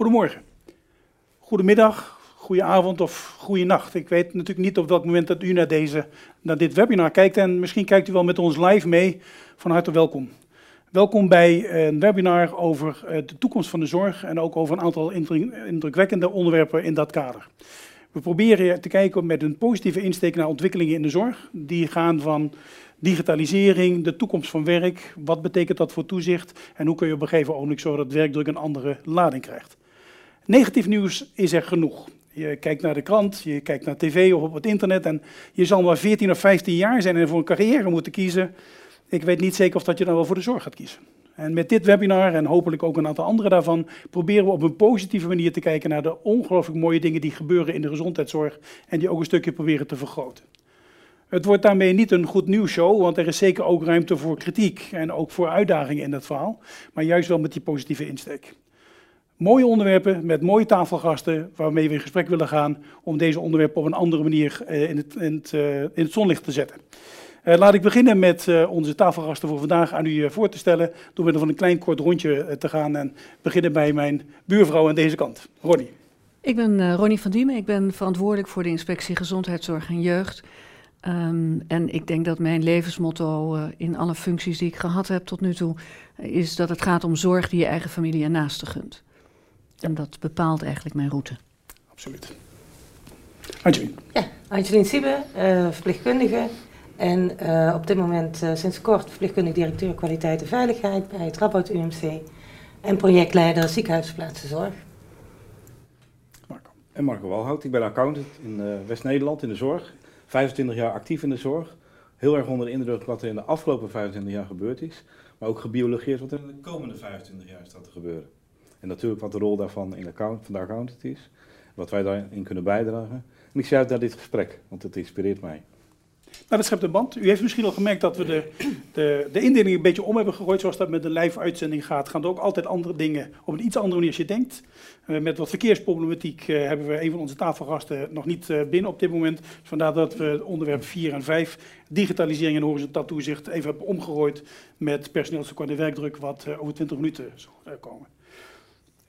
Goedemorgen, goedemiddag, goedenavond of goedenacht. Ik weet natuurlijk niet op welk moment dat u naar, deze, naar dit webinar kijkt en misschien kijkt u wel met ons live mee. Van harte welkom. Welkom bij een webinar over eh, de toekomst van de zorg en ook over een aantal indrukwekkende onderwerpen in dat kader. We proberen te kijken met een positieve insteek naar ontwikkelingen in de zorg. Die gaan van digitalisering, de toekomst van werk, wat betekent dat voor toezicht en hoe kun je op een gegeven ogenblik zorgen dat werkdruk een andere lading krijgt. Negatief nieuws is er genoeg. Je kijkt naar de krant, je kijkt naar tv of op het internet en je zal maar 14 of 15 jaar zijn en voor een carrière moeten kiezen. Ik weet niet zeker of dat je dan wel voor de zorg gaat kiezen. En met dit webinar en hopelijk ook een aantal andere daarvan proberen we op een positieve manier te kijken naar de ongelooflijk mooie dingen die gebeuren in de gezondheidszorg en die ook een stukje proberen te vergroten. Het wordt daarmee niet een goed nieuwsshow, want er is zeker ook ruimte voor kritiek en ook voor uitdagingen in dat verhaal, maar juist wel met die positieve insteek. Mooie onderwerpen met mooie tafelgasten waarmee we in gesprek willen gaan om deze onderwerpen op een andere manier eh, in het, in het, eh, in het zonlicht te zetten. Uh, laat ik beginnen met onze tafelgasten voor vandaag aan u voor te stellen. Door middel van een klein kort rondje te gaan en beginnen bij mijn buurvrouw aan deze kant. Ronnie. Ik ben Ronnie van Diemen. Ik ben verantwoordelijk voor de inspectie Gezondheidszorg en Jeugd. Um, en ik denk dat mijn levensmotto in alle functies die ik gehad heb tot nu toe is dat het gaat om zorg die je eigen familie en naasten gunt. En dat bepaalt eigenlijk mijn route. Absoluut. Angelien. Ja, Angelien Siebe, verpleegkundige en uh, op dit moment uh, sinds kort verpleegkundig directeur kwaliteit en veiligheid bij het Radboud UMC. En projectleider ziekenhuisplaatsenzorg. Marco. En Marco Walhout, ik ben accountant in uh, West-Nederland in de zorg. 25 jaar actief in de zorg. Heel erg onder de indruk wat er in de afgelopen 25 jaar gebeurd is. Maar ook gebiologeerd wat er in de komende 25 jaar staat te gebeuren. En natuurlijk wat de rol daarvan in de account, van de accountant is. Wat wij daarin kunnen bijdragen. En ik zie uit naar dit gesprek, want het inspireert mij. Nou, dat schept een band. U heeft misschien al gemerkt dat we de, de, de indeling een beetje om hebben gegooid, zoals dat met een live uitzending gaat. Gaan er ook altijd andere dingen op een iets andere manier als je denkt. Uh, met wat verkeersproblematiek uh, hebben we een van onze tafelgasten nog niet uh, binnen op dit moment. Vandaar dat we onderwerp 4 en 5, digitalisering en horizontaal toezicht, even hebben omgegooid met personeelstekort en werkdruk, wat over 20 minuten zal komen.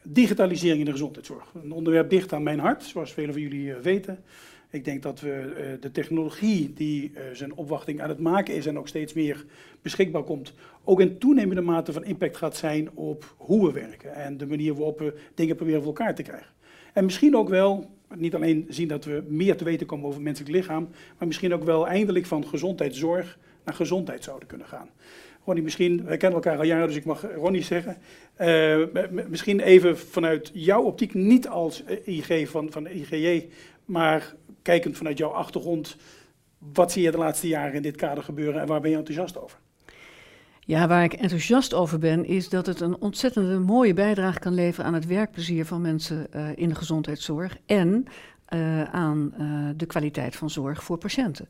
Digitalisering in de gezondheidszorg. Een onderwerp dicht aan mijn hart, zoals velen van jullie weten. Ik denk dat we uh, de technologie die uh, zijn opwachting aan het maken is en ook steeds meer beschikbaar komt, ook in toenemende mate van impact gaat zijn op hoe we werken en de manier waarop we dingen proberen voor elkaar te krijgen. En misschien ook wel, niet alleen zien dat we meer te weten komen over menselijk lichaam, maar misschien ook wel eindelijk van gezondheidszorg naar gezondheid zouden kunnen gaan. Ronnie, misschien, wij kennen elkaar al jaren, dus ik mag Ronnie zeggen. Uh, misschien even vanuit jouw optiek, niet als IG van, van de IGJ, maar kijkend vanuit jouw achtergrond, wat zie je de laatste jaren in dit kader gebeuren en waar ben je enthousiast over? Ja, waar ik enthousiast over ben, is dat het een ontzettende mooie bijdrage kan leveren aan het werkplezier van mensen uh, in de gezondheidszorg en aan de kwaliteit van zorg voor patiënten.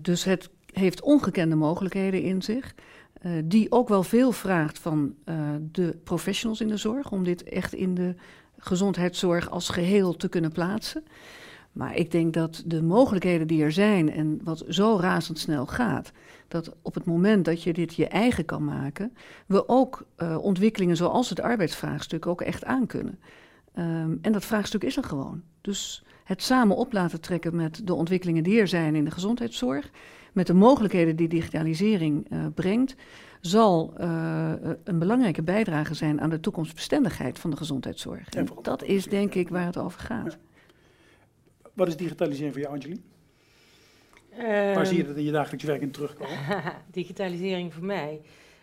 dus het heeft ongekende mogelijkheden in zich, die ook wel veel vraagt van de professionals in de zorg, om dit echt in de gezondheidszorg als geheel te kunnen plaatsen. Maar ik denk dat de mogelijkheden die er zijn en wat zo razendsnel gaat, dat op het moment dat je dit je eigen kan maken, we ook uh, ontwikkelingen zoals het arbeidsvraagstuk ook echt aankunnen. Um, en dat vraagstuk is er gewoon. Dus het samen op laten trekken met de ontwikkelingen die er zijn in de gezondheidszorg, met de mogelijkheden die digitalisering uh, brengt, zal uh, een belangrijke bijdrage zijn aan de toekomstbestendigheid van de gezondheidszorg. En dat is denk ik waar het over gaat. Wat is digitalisering voor jou, Angeline? Um, Waar zie je dat in je dagelijks werk in terugkomen? digitalisering voor mij.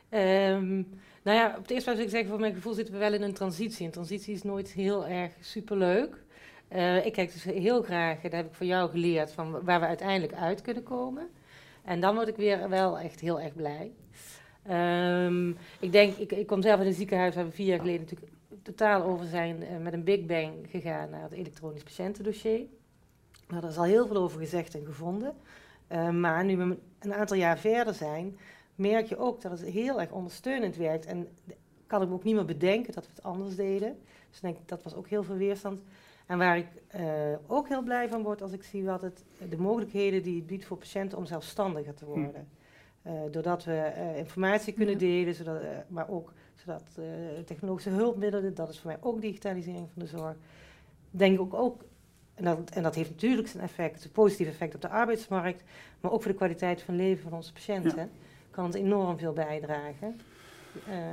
Um, nou ja, op het eerste plaats wil ik zeggen, voor mijn gevoel zitten we wel in een transitie. En transitie is nooit heel erg superleuk. Uh, ik kijk dus heel graag, dat heb ik van jou geleerd, van waar we uiteindelijk uit kunnen komen. En dan word ik weer wel echt heel erg blij. Um, ik denk, ik, ik kom zelf in een ziekenhuis we vier jaar geleden natuurlijk totaal over zijn uh, met een big bang gegaan naar het elektronisch patiëntendossier. Nou, daar is al heel veel over gezegd en gevonden. Uh, maar nu we een aantal jaar verder zijn, merk je ook dat het heel erg ondersteunend werkt. En kan ik me ook niet meer bedenken dat we het anders deden. Dus denk dat was ook heel veel weerstand. En waar ik uh, ook heel blij van word als ik zie wat het, de mogelijkheden die het biedt voor patiënten om zelfstandiger te hm. worden. Hm. Uh, doordat we informatie kunnen delen, zodat, maar ook zodat technologische hulpmiddelen, dat is voor mij ook digitalisering van de zorg. Denk ik ook, en dat, en dat heeft natuurlijk zijn effect, een positief effect op de arbeidsmarkt, maar ook voor de kwaliteit van leven van onze patiënten, kan het enorm veel bijdragen.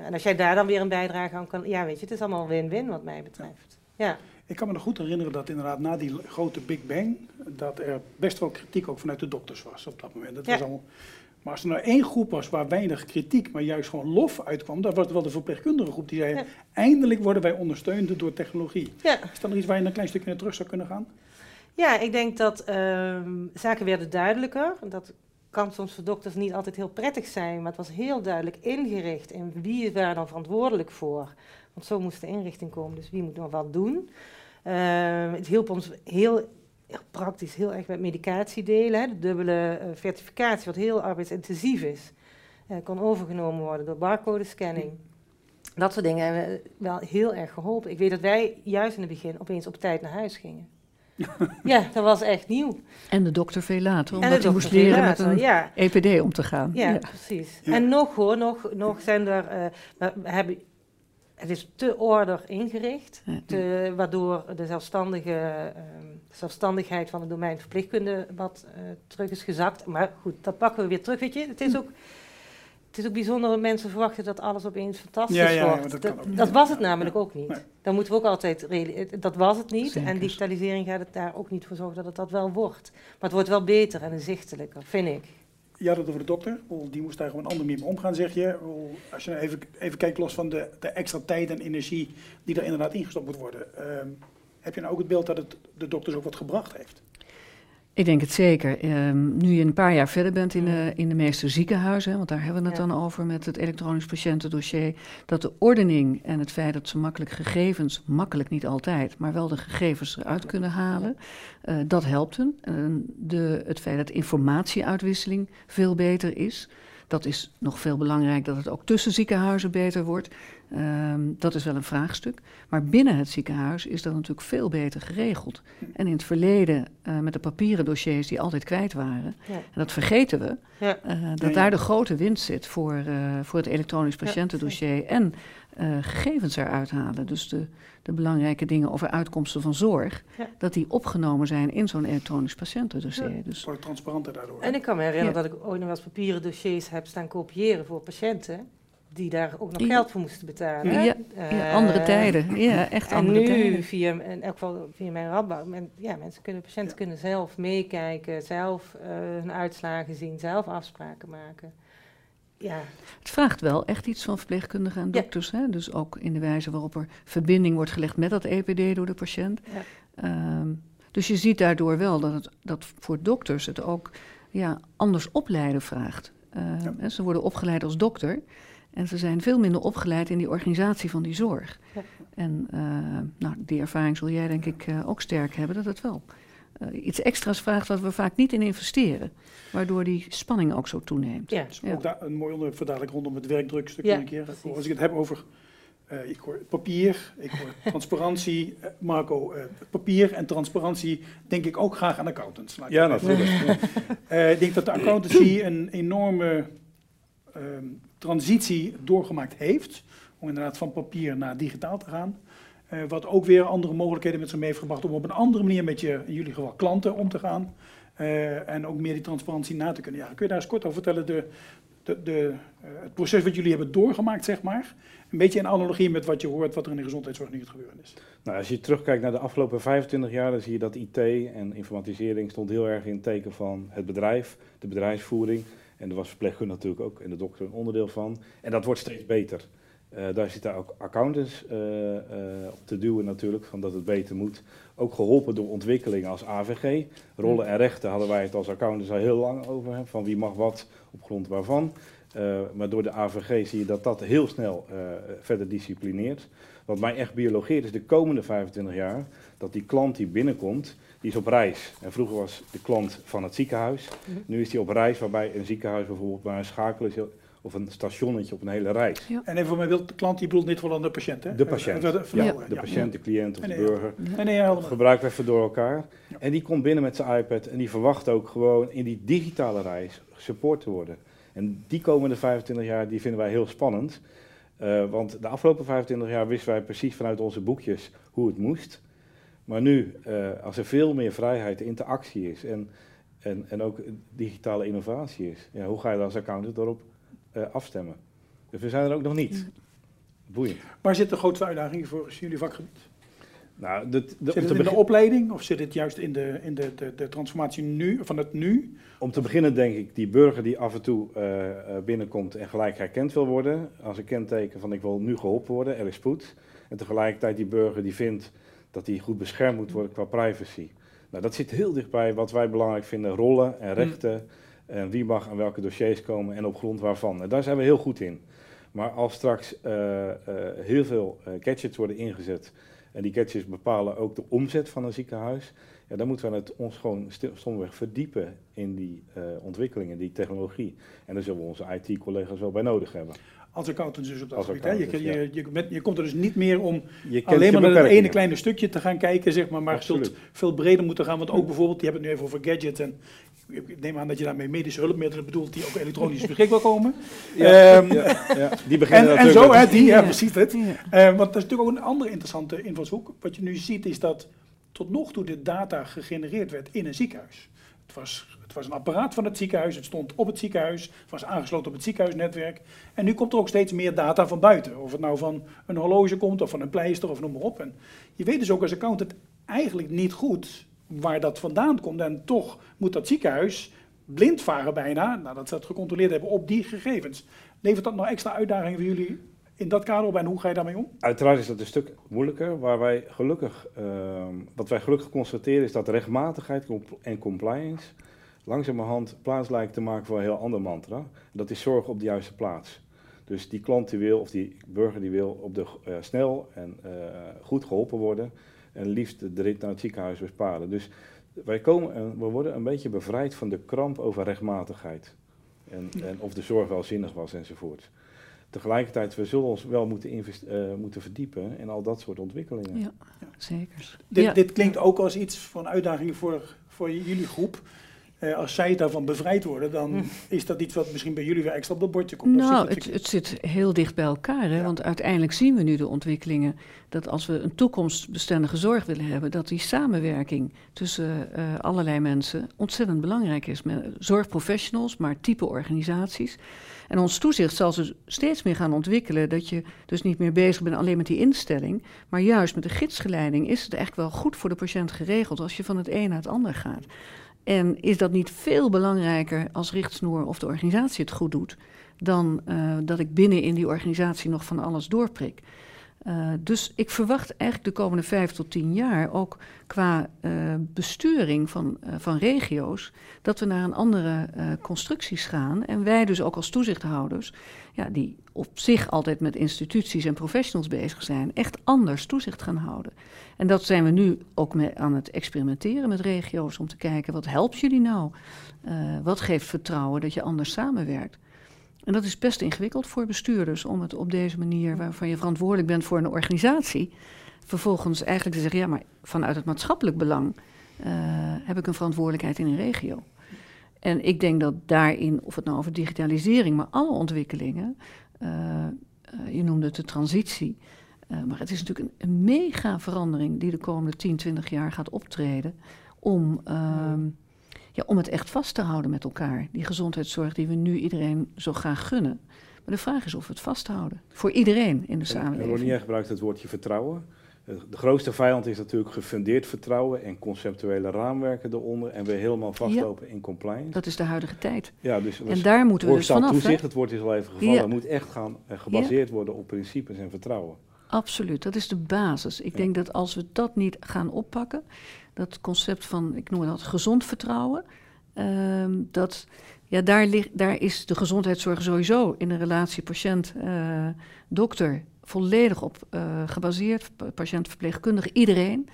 En als jij daar dan weer een bijdrage aan kan, ja weet je, het is allemaal win-win wat mij betreft. Ja. Ik kan me nog goed herinneren dat inderdaad na die grote Big Bang, dat er best wel kritiek ook vanuit de dokters was op dat moment. Dat was allemaal, maar als er nou één groep was waar weinig kritiek, maar juist gewoon lof uitkwam, dat was wel de verpleegkundige groep die zei, eindelijk worden wij ondersteund door technologie. Ja. Is dat nog iets waar je een klein stukje naar terug zou kunnen gaan? Ja, ik denk dat uh, zaken werden duidelijker. Dat kan soms voor dokters niet altijd heel prettig zijn, maar het was heel duidelijk ingericht in wie is daar dan verantwoordelijk voor. Want zo moest de inrichting komen, dus wie moet nog wat doen. Uh, het hielp ons heel praktisch heel erg met medicatie delen. Hè, de dubbele uh, certificatie, wat heel arbeidsintensief is, uh, kon overgenomen worden door barcode-scanning. Dat soort dingen hebben wel heel erg geholpen. Ik weet dat wij juist in het begin opeens op tijd naar huis gingen. ja, dat was echt nieuw. En de dokter veel later, omdat hij moest leren met een ja. EPD om te gaan. Ja, precies. En nog hoor, nog, nog zijn er, uh, we hebben het is te order ingericht, te, waardoor de zelfstandige, uh, zelfstandigheid van het domein verplichtkunde wat uh, terug is gezakt. Maar goed, dat pakken we weer terug, weet je. Het is ook, het is ook bijzonder dat mensen verwachten dat alles opeens fantastisch ja, ja, wordt. dat, dat, was het namelijk ook niet. Nee. Dan moeten we ook altijd, dat was het niet. En digitalisering gaat het daar ook niet voor zorgen dat het dat wel wordt. Maar het wordt wel beter en inzichtelijker, vind ik je had het over de dokter. Die moest daar gewoon ander mee omgaan, zeg je. Als je nou even, even kijkt los van de, de extra tijd en energie die er inderdaad ingestopt moet worden. Uh, heb je nou ook het beeld dat het de dokters ook wat gebracht heeft? Ik denk het zeker. Um, nu je een paar jaar verder bent in de, in de meeste ziekenhuizen, want daar hebben we het dan over met het elektronisch patiëntendossier, dat de ordening en het feit dat ze makkelijk gegevens, makkelijk niet altijd, maar wel de gegevens eruit kunnen halen, uh, dat helpt hen. Uh, de, het feit dat informatieuitwisseling veel beter is. Dat is nog veel belangrijk dat het ook tussen ziekenhuizen beter wordt. Um, dat is wel een vraagstuk. Maar binnen het ziekenhuis is dat natuurlijk veel beter geregeld. En in het verleden, uh, met de papieren dossiers die altijd kwijt waren, ja. en dat vergeten we, ja. uh, dat daar de grote winst zit voor, uh, voor het elektronisch patiëntendossier. en gegevens eruit halen. Dus de, de belangrijke dingen over uitkomsten van zorg, dat die opgenomen zijn in zo'n elektronisch patiëntendossier. Ja. Dus. Wordt transparanter daardoor. En ik kan me herinneren dat ik ooit nog eens papieren dossiers heb staan kopiëren voor patiënten die daar ook nog geld voor moesten betalen. Ja, uh, andere tijden. Ja, echt andere nu, tijden. nu, via, in elk geval via mijn Radboud, men, ja, mensen kunnen, patiënten kunnen zelf meekijken, zelf uh, hun uitslagen zien, zelf afspraken maken. Ja. Het vraagt wel echt iets van verpleegkundigen en dokters. Hè? Dus ook in de wijze waarop er verbinding wordt gelegd met dat EPD door de patiënt. Um, dus je ziet daardoor wel dat, het, dat voor dokters het ook ja, anders opleiden vraagt. Uh, Ze worden opgeleid als dokter. En ze zijn veel minder opgeleid in die organisatie van die zorg. Ja. En uh, nou, die ervaring zul jij denk ik uh, ook sterk hebben, dat het wel uh, iets extra's vraagt wat we vaak niet in investeren. Waardoor die spanning ook zo toeneemt. Ja. Dus ook daar een mooi onderwerp voor dadelijk rondom het werkdrukstuk ja, een keer. Als ik het heb over ik hoor papier, ik hoor transparantie. Marco, papier en transparantie denk ik ook graag aan accountants. Ja, natuurlijk. ik denk dat de accountancy een enorme ehm, transitie doorgemaakt heeft. Om inderdaad van papier naar digitaal te gaan. Uh, wat ook weer andere mogelijkheden met zich mee heeft gebracht om op een andere manier met je, in jullie geval, klanten om te gaan. Uh, en ook meer die transparantie na te kunnen. Ja, kun je daar eens kort over vertellen, de, de, de, uh, het proces wat jullie hebben doorgemaakt, zeg maar. Een beetje in analogie met wat je hoort, wat er in de gezondheidszorg nu het gebeuren is. Nou, als je terugkijkt naar de afgelopen 25 jaar, dan zie je dat IT en informatisering stond heel erg in het teken van het bedrijf, de bedrijfsvoering. En er was verpleegkundige natuurlijk ook en de dokter een onderdeel van. En dat wordt steeds beter. Uh, daar zitten ook accountants uh, uh, op te duwen natuurlijk, van dat het beter moet. Ook geholpen door ontwikkelingen als AVG. Rollen en rechten hadden wij het als accountants al heel lang over, hè, van wie mag wat op grond waarvan. maar door de AVG zie je dat dat heel snel verder disciplineert. Wat mij echt biologeert is de komende 25 jaar, dat die klant die binnenkomt, die is op reis. En vroeger was de klant van het ziekenhuis. Mhm. Nu is die op reis, waarbij een ziekenhuis bijvoorbeeld maar een schakel is of een stationnetje op een hele reis. Ja. En even voor mij wil de klant, die bedoelt niet vooral de patiënt, hè? De patiënt. Ja, de patiënt, de cliënt of de burger. Nee, nee, Gebruiken we even door elkaar. En die komt binnen met zijn iPad en die verwacht ook gewoon in die digitale reis gesupport te worden. En die komende 25 jaar, die vinden wij heel spannend. Uh, want de afgelopen 25 jaar wisten wij precies vanuit onze boekjes hoe het moest. Maar nu, uh, als er veel meer vrijheid, interactie is en, en, en ook digitale innovatie is, ja, hoe ga je als accountant erop uh, afstemmen? Dus we zijn er ook nog niet. Boeiend. Waar zit de grootste uitdaging voor jullie vakgebied? Nou, de, de, zit het in de opleiding of zit het juist in de, in de, de, de transformatie nu, van het nu? Om te beginnen denk ik, die burger die af en toe uh, binnenkomt en gelijk herkend wil worden, als een kenteken van ik wil nu geholpen worden, er is spoed. En tegelijkertijd die burger die vindt dat hij goed beschermd moet worden qua privacy. Nou, dat zit heel dichtbij wat wij belangrijk vinden, rollen en rechten. Mm. En wie mag aan welke dossiers komen en op grond waarvan. En daar zijn we heel goed in. Maar als straks uh, heel veel gadgets worden ingezet en die gadgets bepalen ook de omzet van een ziekenhuis. Ja, dan moeten we het ons gewoon stomweg verdiepen in die uh, ontwikkelingen, die technologie. En daar zullen we onze IT-collega's wel bij nodig hebben. Als accountant dus op dat gebied. Je, je, je, je, komt er dus niet meer om alleen maar naar het ene kleine stukje te gaan kijken, zeg maar, maar je zult veel breder moeten gaan. Want ook bijvoorbeeld, je hebt het nu even over gadgets en ik neem aan dat je daarmee medische hulpmiddelen bedoelt die ook elektronisch beschikbaar komen. Ja, um, ja, ja. Die beginnen en, en zo, hè, die, ja, precies het. Uh, want dat is natuurlijk ook een andere interessante invalshoek. Wat je nu ziet is dat tot nog toe de data gegenereerd werd in een ziekenhuis. Het was, het was een apparaat van het ziekenhuis, het stond op het ziekenhuis, het was aangesloten op het ziekenhuisnetwerk. En nu komt er ook steeds meer data van buiten. Of het nou van een horloge komt, of van een pleister, of noem maar op. En je weet dus ook als accountant eigenlijk niet goed waar dat vandaan komt. En toch moet dat ziekenhuis blind varen bijna, nadat ze het gecontroleerd hebben, op die gegevens. Levert dat nog extra uitdagingen voor jullie in dat kader op en hoe ga je daarmee om? Uiteraard is dat een stuk moeilijker. Waar wij gelukkig, uh, wat wij gelukkig constateren is dat rechtmatigheid en compliance langzamerhand plaats lijkt te maken voor een heel ander mantra. Dat is zorg op de juiste plaats. Dus die klant die wil, of die burger die wil, op de, uh, snel en uh, goed geholpen worden. En liefst de rit naar het ziekenhuis besparen. Dus wij komen, we worden een beetje bevrijd van de kramp over rechtmatigheid. En, en of de zorg wel zinnig was enzovoort. Tegelijkertijd, we zullen ons wel moeten, uh, moeten verdiepen in al dat soort ontwikkelingen. Ja, zeker. Dit, ja. dit klinkt ook als iets van uitdaging voor, voor jullie groep. Uh, als zij daarvan bevrijd worden, dan hm. is dat iets wat misschien bij jullie weer extra op het bordje komt. Nou, het, het, zit heel dicht bij elkaar. Hè? Ja. Want uiteindelijk zien we nu de ontwikkelingen dat als we een toekomstbestendige zorg willen hebben, dat die samenwerking tussen uh, allerlei mensen ontzettend belangrijk is. Met zorgprofessionals, maar type organisaties. En ons toezicht zal ze steeds meer gaan ontwikkelen. Dat je dus niet meer bezig bent alleen met die instelling. Maar juist met de gidsgeleiding is het eigenlijk wel goed voor de patiënt geregeld als je van het een naar het ander gaat. En is dat niet veel belangrijker als richtsnoer of de organisatie het goed doet, dan uh, dat ik binnen in die organisatie nog van alles doorprik? Uh, dus ik verwacht eigenlijk de komende vijf tot tien jaar ook qua uh, besturing van, van regio's, dat we naar een andere constructies gaan. En wij dus ook als toezichthouders, ja, die op zich altijd met instituties en professionals bezig zijn, echt anders toezicht gaan houden. En dat zijn we nu ook mee aan het experimenteren met regio's om te kijken wat helpt jullie nou? wat geeft vertrouwen dat je anders samenwerkt? En dat is best ingewikkeld voor bestuurders om het op deze manier, waarvan je verantwoordelijk bent voor een organisatie, vervolgens eigenlijk te zeggen: ja, maar vanuit het maatschappelijk belang uh, heb ik een verantwoordelijkheid in een regio. En ik denk dat daarin, of het nou over digitalisering, maar alle ontwikkelingen, uh, uh, je noemde het de transitie, maar het is natuurlijk een, een, mega verandering die de komende 10, 20 jaar gaat optreden om. Ehm, ja, om het echt vast te houden met elkaar. Die gezondheidszorg die we nu iedereen zo graag gunnen. Maar de vraag is of we het vasthouden. Voor iedereen in de samenleving. Ronnie gebruikt het woordje vertrouwen. De grootste vijand is natuurlijk gefundeerd vertrouwen en conceptuele raamwerken eronder. En we helemaal vastlopen ja, in compliance. Dat is de huidige tijd. Ja, dus, en daar moeten we dus vanaf. toezicht, het woord is al even gevallen, ja. moet echt gaan uh, gebaseerd ja. worden op principes en vertrouwen. Absoluut, dat is de basis. Ik denk dat als we dat niet gaan oppakken, dat concept van, ik noem dat gezond vertrouwen, um, dat, ja, daar, ligt, daar is de gezondheidszorg sowieso in de relatie patiënt-dokter uh, volledig op uh, gebaseerd, patiënt, verpleegkundige, iedereen.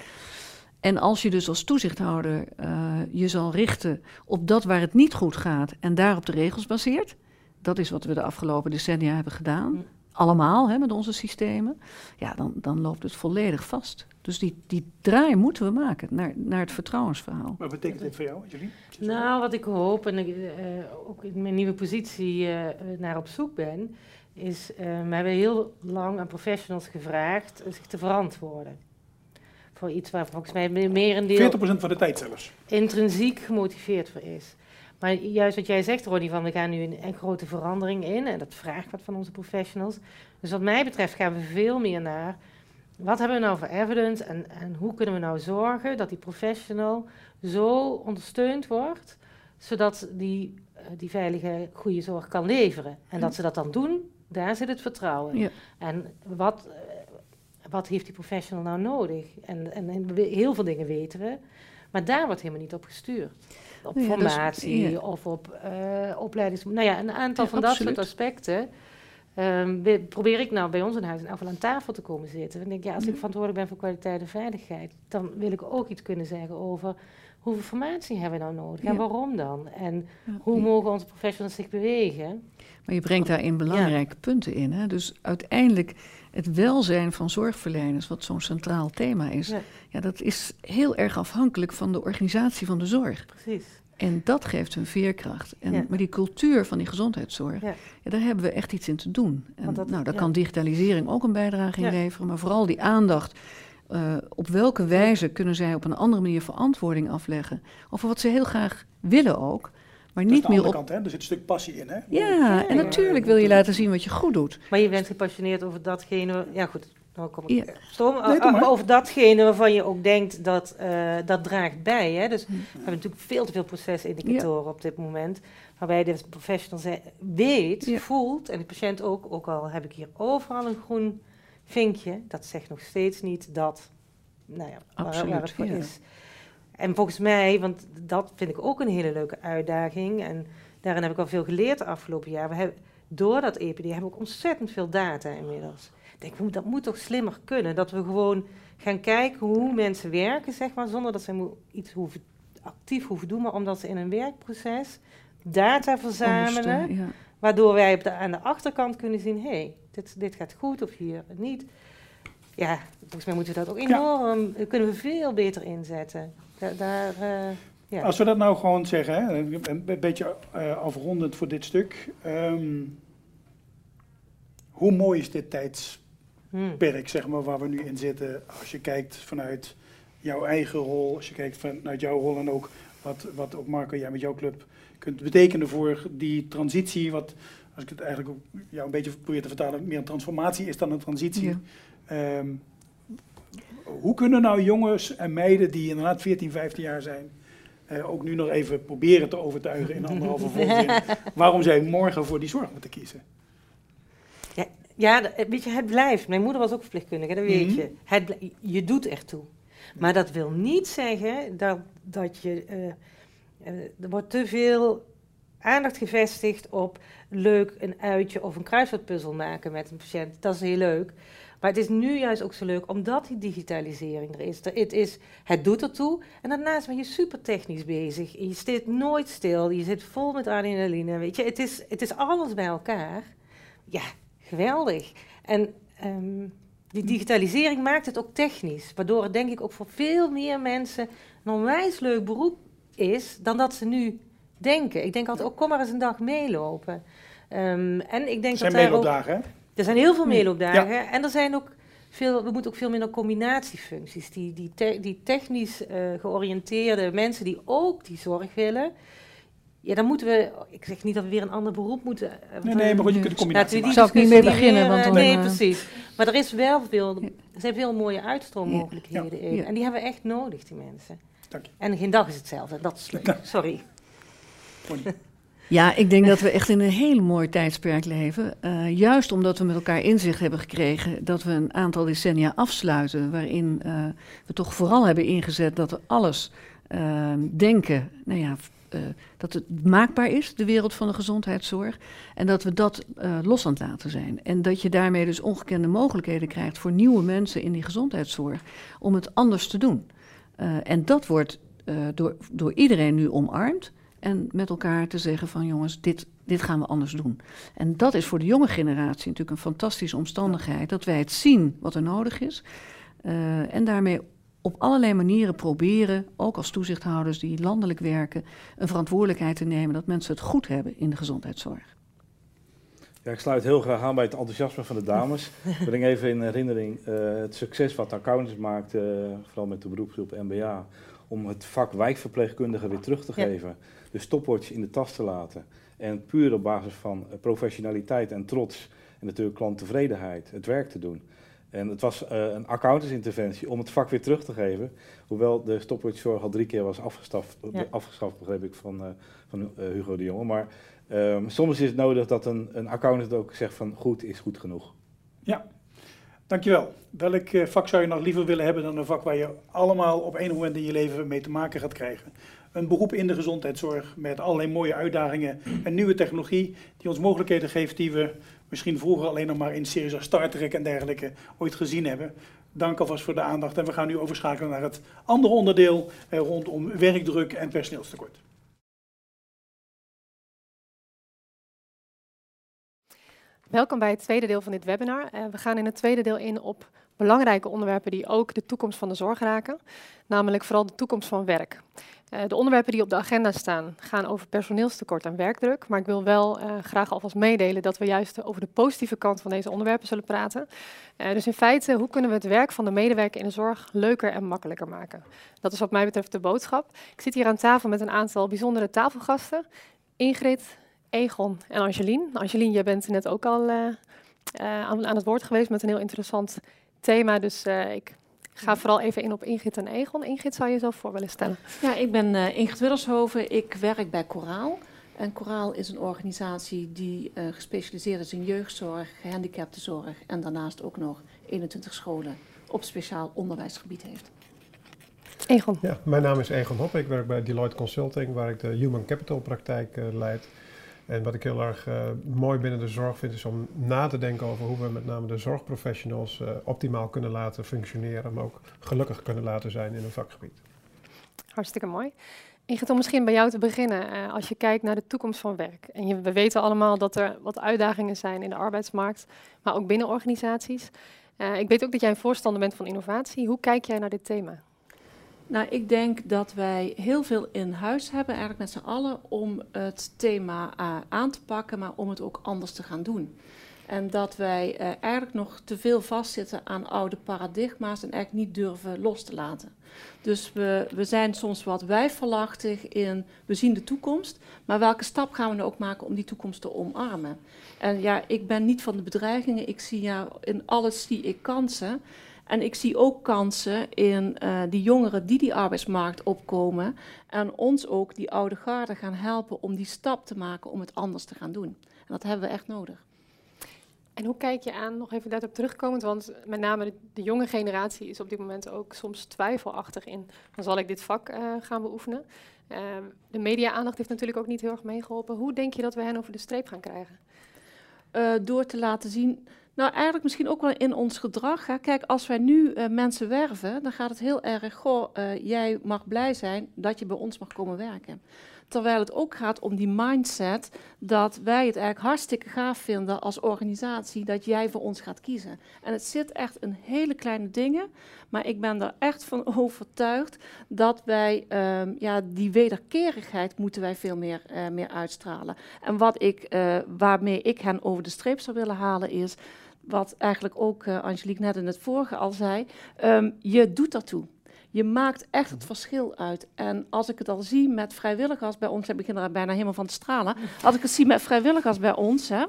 En als je dus als toezichthouder uh, je zal richten op dat waar het niet goed gaat en daarop de regels baseert, dat is wat we de afgelopen decennia hebben gedaan allemaal hè, met onze systemen, ja, dan, dan loopt het volledig vast. Dus die, die draai moeten we maken naar, naar het vertrouwensverhaal. Wat betekent dit voor jou, Julie? Nou, wat ik hoop en ik uh, ook in mijn nieuwe positie uh, naar op zoek ben, is, uh, we hebben heel lang aan professionals gevraagd zich te verantwoorden. Voor iets waar volgens mij meer een deel... 40% van de tijd zelfs. Intrinsiek gemotiveerd voor is. Maar juist wat jij zegt, Ronnie, van we gaan nu een, een, grote verandering in. En dat vraagt wat van onze professionals. Dus wat mij betreft gaan we veel meer naar... Wat hebben we nou voor evidence en, en hoe kunnen we nou zorgen dat die professional zo ondersteund wordt... zodat die, uh, die veilige, goede zorg kan leveren. En dat ze dat dan doen, daar zit het vertrouwen. Ja. En wat, uh, wat heeft die professional nou nodig? En, en, en, heel veel dingen weten we, maar daar wordt helemaal niet op gestuurd. Op ja, formatie ja. of op uh, opleidings... Nou ja, een aantal van dat soort aspecten... Um, probeer ik nou bij ons in huis in aan tafel te komen zitten. En denk, ja, als ik verantwoordelijk ben voor kwaliteit en veiligheid, dan wil ik ook iets kunnen zeggen over hoeveel formatie hebben we nou nodig en waarom dan? En hoe mogen onze professionals zich bewegen? Maar je brengt daarin belangrijke punten in. Hè? Dus uiteindelijk het welzijn van zorgverleners, wat zo'n centraal thema is, ja. ja. dat is heel erg afhankelijk van de organisatie van de zorg. Precies. En dat geeft hun veerkracht. En, ja. Maar die cultuur van die gezondheidszorg, ja. daar hebben we echt iets in te doen. En dat, nou, daar kan digitalisering ook een bijdrage in leveren, maar vooral die aandacht. Uh, op welke wijze kunnen zij op een andere manier verantwoording afleggen? Over wat ze heel graag willen ook. Maar dat niet meer op. Kant, hè? Er zit een stuk passie in, hè? Ja, en natuurlijk wil je laten zien wat je goed doet. Maar je bent gepassioneerd over datgene. Ja, goed. Nou kom ik ja. Stom, nee, over datgene waarvan je ook denkt dat uh, dat draagt bij. Hè? Dus we hebben natuurlijk veel te veel procesindicatoren ja. op dit moment. Waarbij de professional weet, ja. voelt, en de patiënt ook, ook al heb ik hier overal een groen vinkje, dat zegt nog steeds niet dat, nou ja, Absoluut, waar, het voor is. En volgens mij, want dat vind ik ook een hele leuke uitdaging. En daarin heb ik al veel geleerd de afgelopen jaar. We hebben, door dat EPD hebben we ook ontzettend veel data inmiddels. Ik denk, dat moet toch slimmer kunnen? Dat we gewoon gaan kijken hoe mensen werken, zeg maar, zonder dat ze iets hoeven, actief hoeven doen, maar omdat ze in een werkproces data verzamelen. Ja. Waardoor wij op de, aan de achterkant kunnen zien, hé, hey, dit, dit gaat goed of hier niet. Ja, volgens mij moeten we dat ook enorm, ja. kunnen we veel beter inzetten. Da daar, uh, ja. Als we dat nou gewoon zeggen, hè, een beetje uh, afrondend voor dit stuk. Um, hoe mooi is dit tijdsperk, hmm. zeg maar, waar we nu in zitten? Als je kijkt vanuit jouw eigen rol, als je kijkt vanuit jouw rol en ook wat, wat ook Marco, jij met jouw club kunt betekenen voor die transitie. Wat, als ik het eigenlijk ook jou een beetje probeer te vertalen, meer een transformatie is dan een transitie. Ja. Um, hoe kunnen nou jongens en meiden die inderdaad 14, 15 jaar zijn, uh, ook nu nog even proberen te overtuigen in anderhalve volzin, waarom zij morgen voor die zorg moeten kiezen? Ja, ja, weet je, het blijft. Mijn moeder was ook verpleegkundige, dat weet mm -hmm. je. Het, je doet echt toe. Maar dat wil niet zeggen dat, dat je. Uh, uh, er wordt te veel aandacht gevestigd op leuk een uitje of een kruiswoordpuzzel maken met een patiënt. Dat is heel leuk. Maar het is nu juist ook zo leuk omdat die digitalisering er is. Het, is, het doet ertoe. En daarnaast ben je super technisch bezig. Je zit nooit stil. Je zit vol met adrenaline. Weet je, het is, het is alles bij elkaar. Ja, geweldig. En um, die digitalisering maakt het ook technisch. Waardoor het denk ik ook voor veel meer mensen een onwijs leuk beroep is dan dat ze nu denken. Ik denk altijd, ook oh, kom maar eens een dag meelopen. Um, en ik denk zijn dat meeloopdagen, hè? Er zijn heel veel meeloopdagen. Ja. En er zijn ook veel, we moeten ook veel minder combinatiefuncties. Die, die, te, die technisch uh, georiënteerde mensen die ook die zorg willen. Ja, dan moeten we. Ik zeg niet dat we weer een ander beroep moeten. Uh, nee, nee, maar goed, je kunt de combinatie. Daar zou ik niet mee beginnen. Want dan, nee, uh, precies. Maar er is wel veel. Er zijn veel mooie uitstroommogelijkheden ja. in. En die hebben we echt nodig, die mensen. Dank je. En geen dag is hetzelfde. Dat is leuk. Sorry. Ja, ik denk dat we echt in een heel mooi tijdsperk leven. Uh, juist omdat we met elkaar inzicht hebben gekregen dat we een aantal decennia afsluiten. waarin uh, we toch vooral hebben ingezet dat we alles uh, denken. Nou ja, dat het maakbaar is, de wereld van de gezondheidszorg. En dat we dat los aan het laten zijn. En dat je daarmee dus ongekende mogelijkheden krijgt voor nieuwe mensen in die gezondheidszorg. om het anders te doen. en dat wordt door, door iedereen nu omarmd. En met elkaar te zeggen van jongens, dit, dit gaan we anders doen. En dat is voor de jonge generatie natuurlijk een fantastische omstandigheid. Dat wij het zien wat er nodig is. Uh, en daarmee op allerlei manieren proberen, ook als toezichthouders die landelijk werken, een verantwoordelijkheid te nemen dat mensen het goed hebben in de gezondheidszorg. Ja, ik sluit heel graag aan bij het enthousiasme van de dames. Ik breng even in herinnering uh, het succes wat accountants maakt, uh, vooral met de beroepsgroep MBA, om het vak wijkverpleegkundige weer terug te geven. De stopwatch in de tas te laten. En puur op basis van professionaliteit en trots en natuurlijk klanttevredenheid het werk te doen. En het was uh, een accountantsinterventie om het vak weer terug te geven. Hoewel de stopwatchzorg al drie keer was afgestaft, afgeschaft, begreep ik, van, uh, van uh, Hugo de Jonge. Maar um, soms is het nodig dat een, een accountant ook zegt van goed is goed genoeg. Ja, dankjewel. Welk vak zou je nog liever willen hebben dan een vak waar je allemaal op één moment in je leven mee te maken gaat krijgen? Een beroep in de gezondheidszorg met allerlei mooie uitdagingen en nieuwe technologie die ons mogelijkheden geeft die we misschien vroeger alleen nog maar in series als Star Trek en dergelijke ooit gezien hebben. Dank alvast voor de aandacht en we gaan nu overschakelen naar het andere onderdeel eh, rondom werkdruk en personeelstekort. Welkom bij het tweede deel van dit webinar. Uh, we gaan in het tweede deel in op belangrijke onderwerpen die ook de toekomst van de zorg raken, namelijk vooral de toekomst van werk. Uh, de onderwerpen die op de agenda staan gaan over personeelstekort en werkdruk, maar ik wil wel uh, graag alvast meedelen dat we juist over de positieve kant van deze onderwerpen zullen praten. Uh, dus in feite, hoe kunnen we het werk van de medewerker in de zorg leuker en makkelijker maken? Dat is wat mij betreft de boodschap. Ik zit hier aan tafel met een aantal bijzondere tafelgasten. Ingrid, Egon en Angelien. Angelien, jij bent net ook al aan, aan het woord geweest met een heel interessant thema. Dus ik ga vooral even in op Ingrid en Egon. Ingrid, zou je jezelf voor willen stellen? Ja, ik ben uh, Ingrid Willershoven. Ik werk bij Coraal. En Coraal is een organisatie die uh, gespecialiseerd is in jeugdzorg, gehandicaptenzorg en daarnaast ook nog 21 scholen op speciaal onderwijsgebied heeft. Egon. Ja, mijn naam is Egon Hop. Ik werk bij Deloitte Consulting, waar ik de Human Capital praktijk uh, leid. En wat ik heel erg uh, mooi binnen de zorg vind, is om na te denken over hoe we met name de zorgprofessionals uh, optimaal kunnen laten functioneren, maar ook gelukkig kunnen laten zijn in een vakgebied. Hartstikke mooi. Ingrid, om misschien bij jou te beginnen, uh, als je kijkt naar de toekomst van werk. En je, we weten allemaal dat er wat uitdagingen zijn in de arbeidsmarkt, maar ook binnen organisaties. ik weet ook dat jij een voorstander bent van innovatie. Hoe kijk jij naar dit thema? Nou, ik denk dat wij heel veel in huis hebben, eigenlijk met z'n allen, om het thema uh, aan te pakken, maar om het ook anders te gaan doen. En dat wij uh, eigenlijk nog te veel vastzitten aan oude paradigma's en eigenlijk niet durven los te laten. Dus we, we zijn soms wat wijfelachtig in, we zien de toekomst, maar welke stap gaan we nou ook maken om die toekomst te omarmen? En ja, ik ben niet van de bedreigingen, ik zie ja, in alles zie ik kansen. En ik zie ook kansen in uh, die jongeren die die arbeidsmarkt opkomen. En ons ook, die oude garde, gaan helpen om die stap te maken om het anders te gaan doen. En dat hebben we echt nodig. En hoe kijk je aan, nog even daarop terugkomend, want met name de, de, jonge generatie is op dit moment ook soms twijfelachtig in, dan zal ik dit vak uh, gaan beoefenen. Uh, de media-aandacht heeft natuurlijk ook niet heel erg meegeholpen. Hoe denk je dat we hen over de streep gaan krijgen? Uh, door te laten zien nou, eigenlijk misschien ook wel in ons gedrag. Kijk, als wij nu uh, mensen werven, dan gaat het heel erg, goh, uh, jij mag blij zijn dat je bij ons mag komen werken. Terwijl het ook gaat om die mindset dat wij het eigenlijk hartstikke gaaf vinden als organisatie dat jij voor ons gaat kiezen. En het zit echt in hele kleine dingen, maar ik ben er echt van overtuigd dat wij um, ja, die wederkerigheid moeten wij veel meer, uh, meer uitstralen. En wat ik, waarmee ik hen over de streep zou willen halen is wat eigenlijk ook uh, Angelique net in het vorige al zei, um, je doet daartoe. Je maakt echt het verschil uit. En als ik het al zie met vrijwilligers bij ons, ik begin er bijna helemaal van te stralen. Als ik het zie met vrijwilligers bij ons, hè,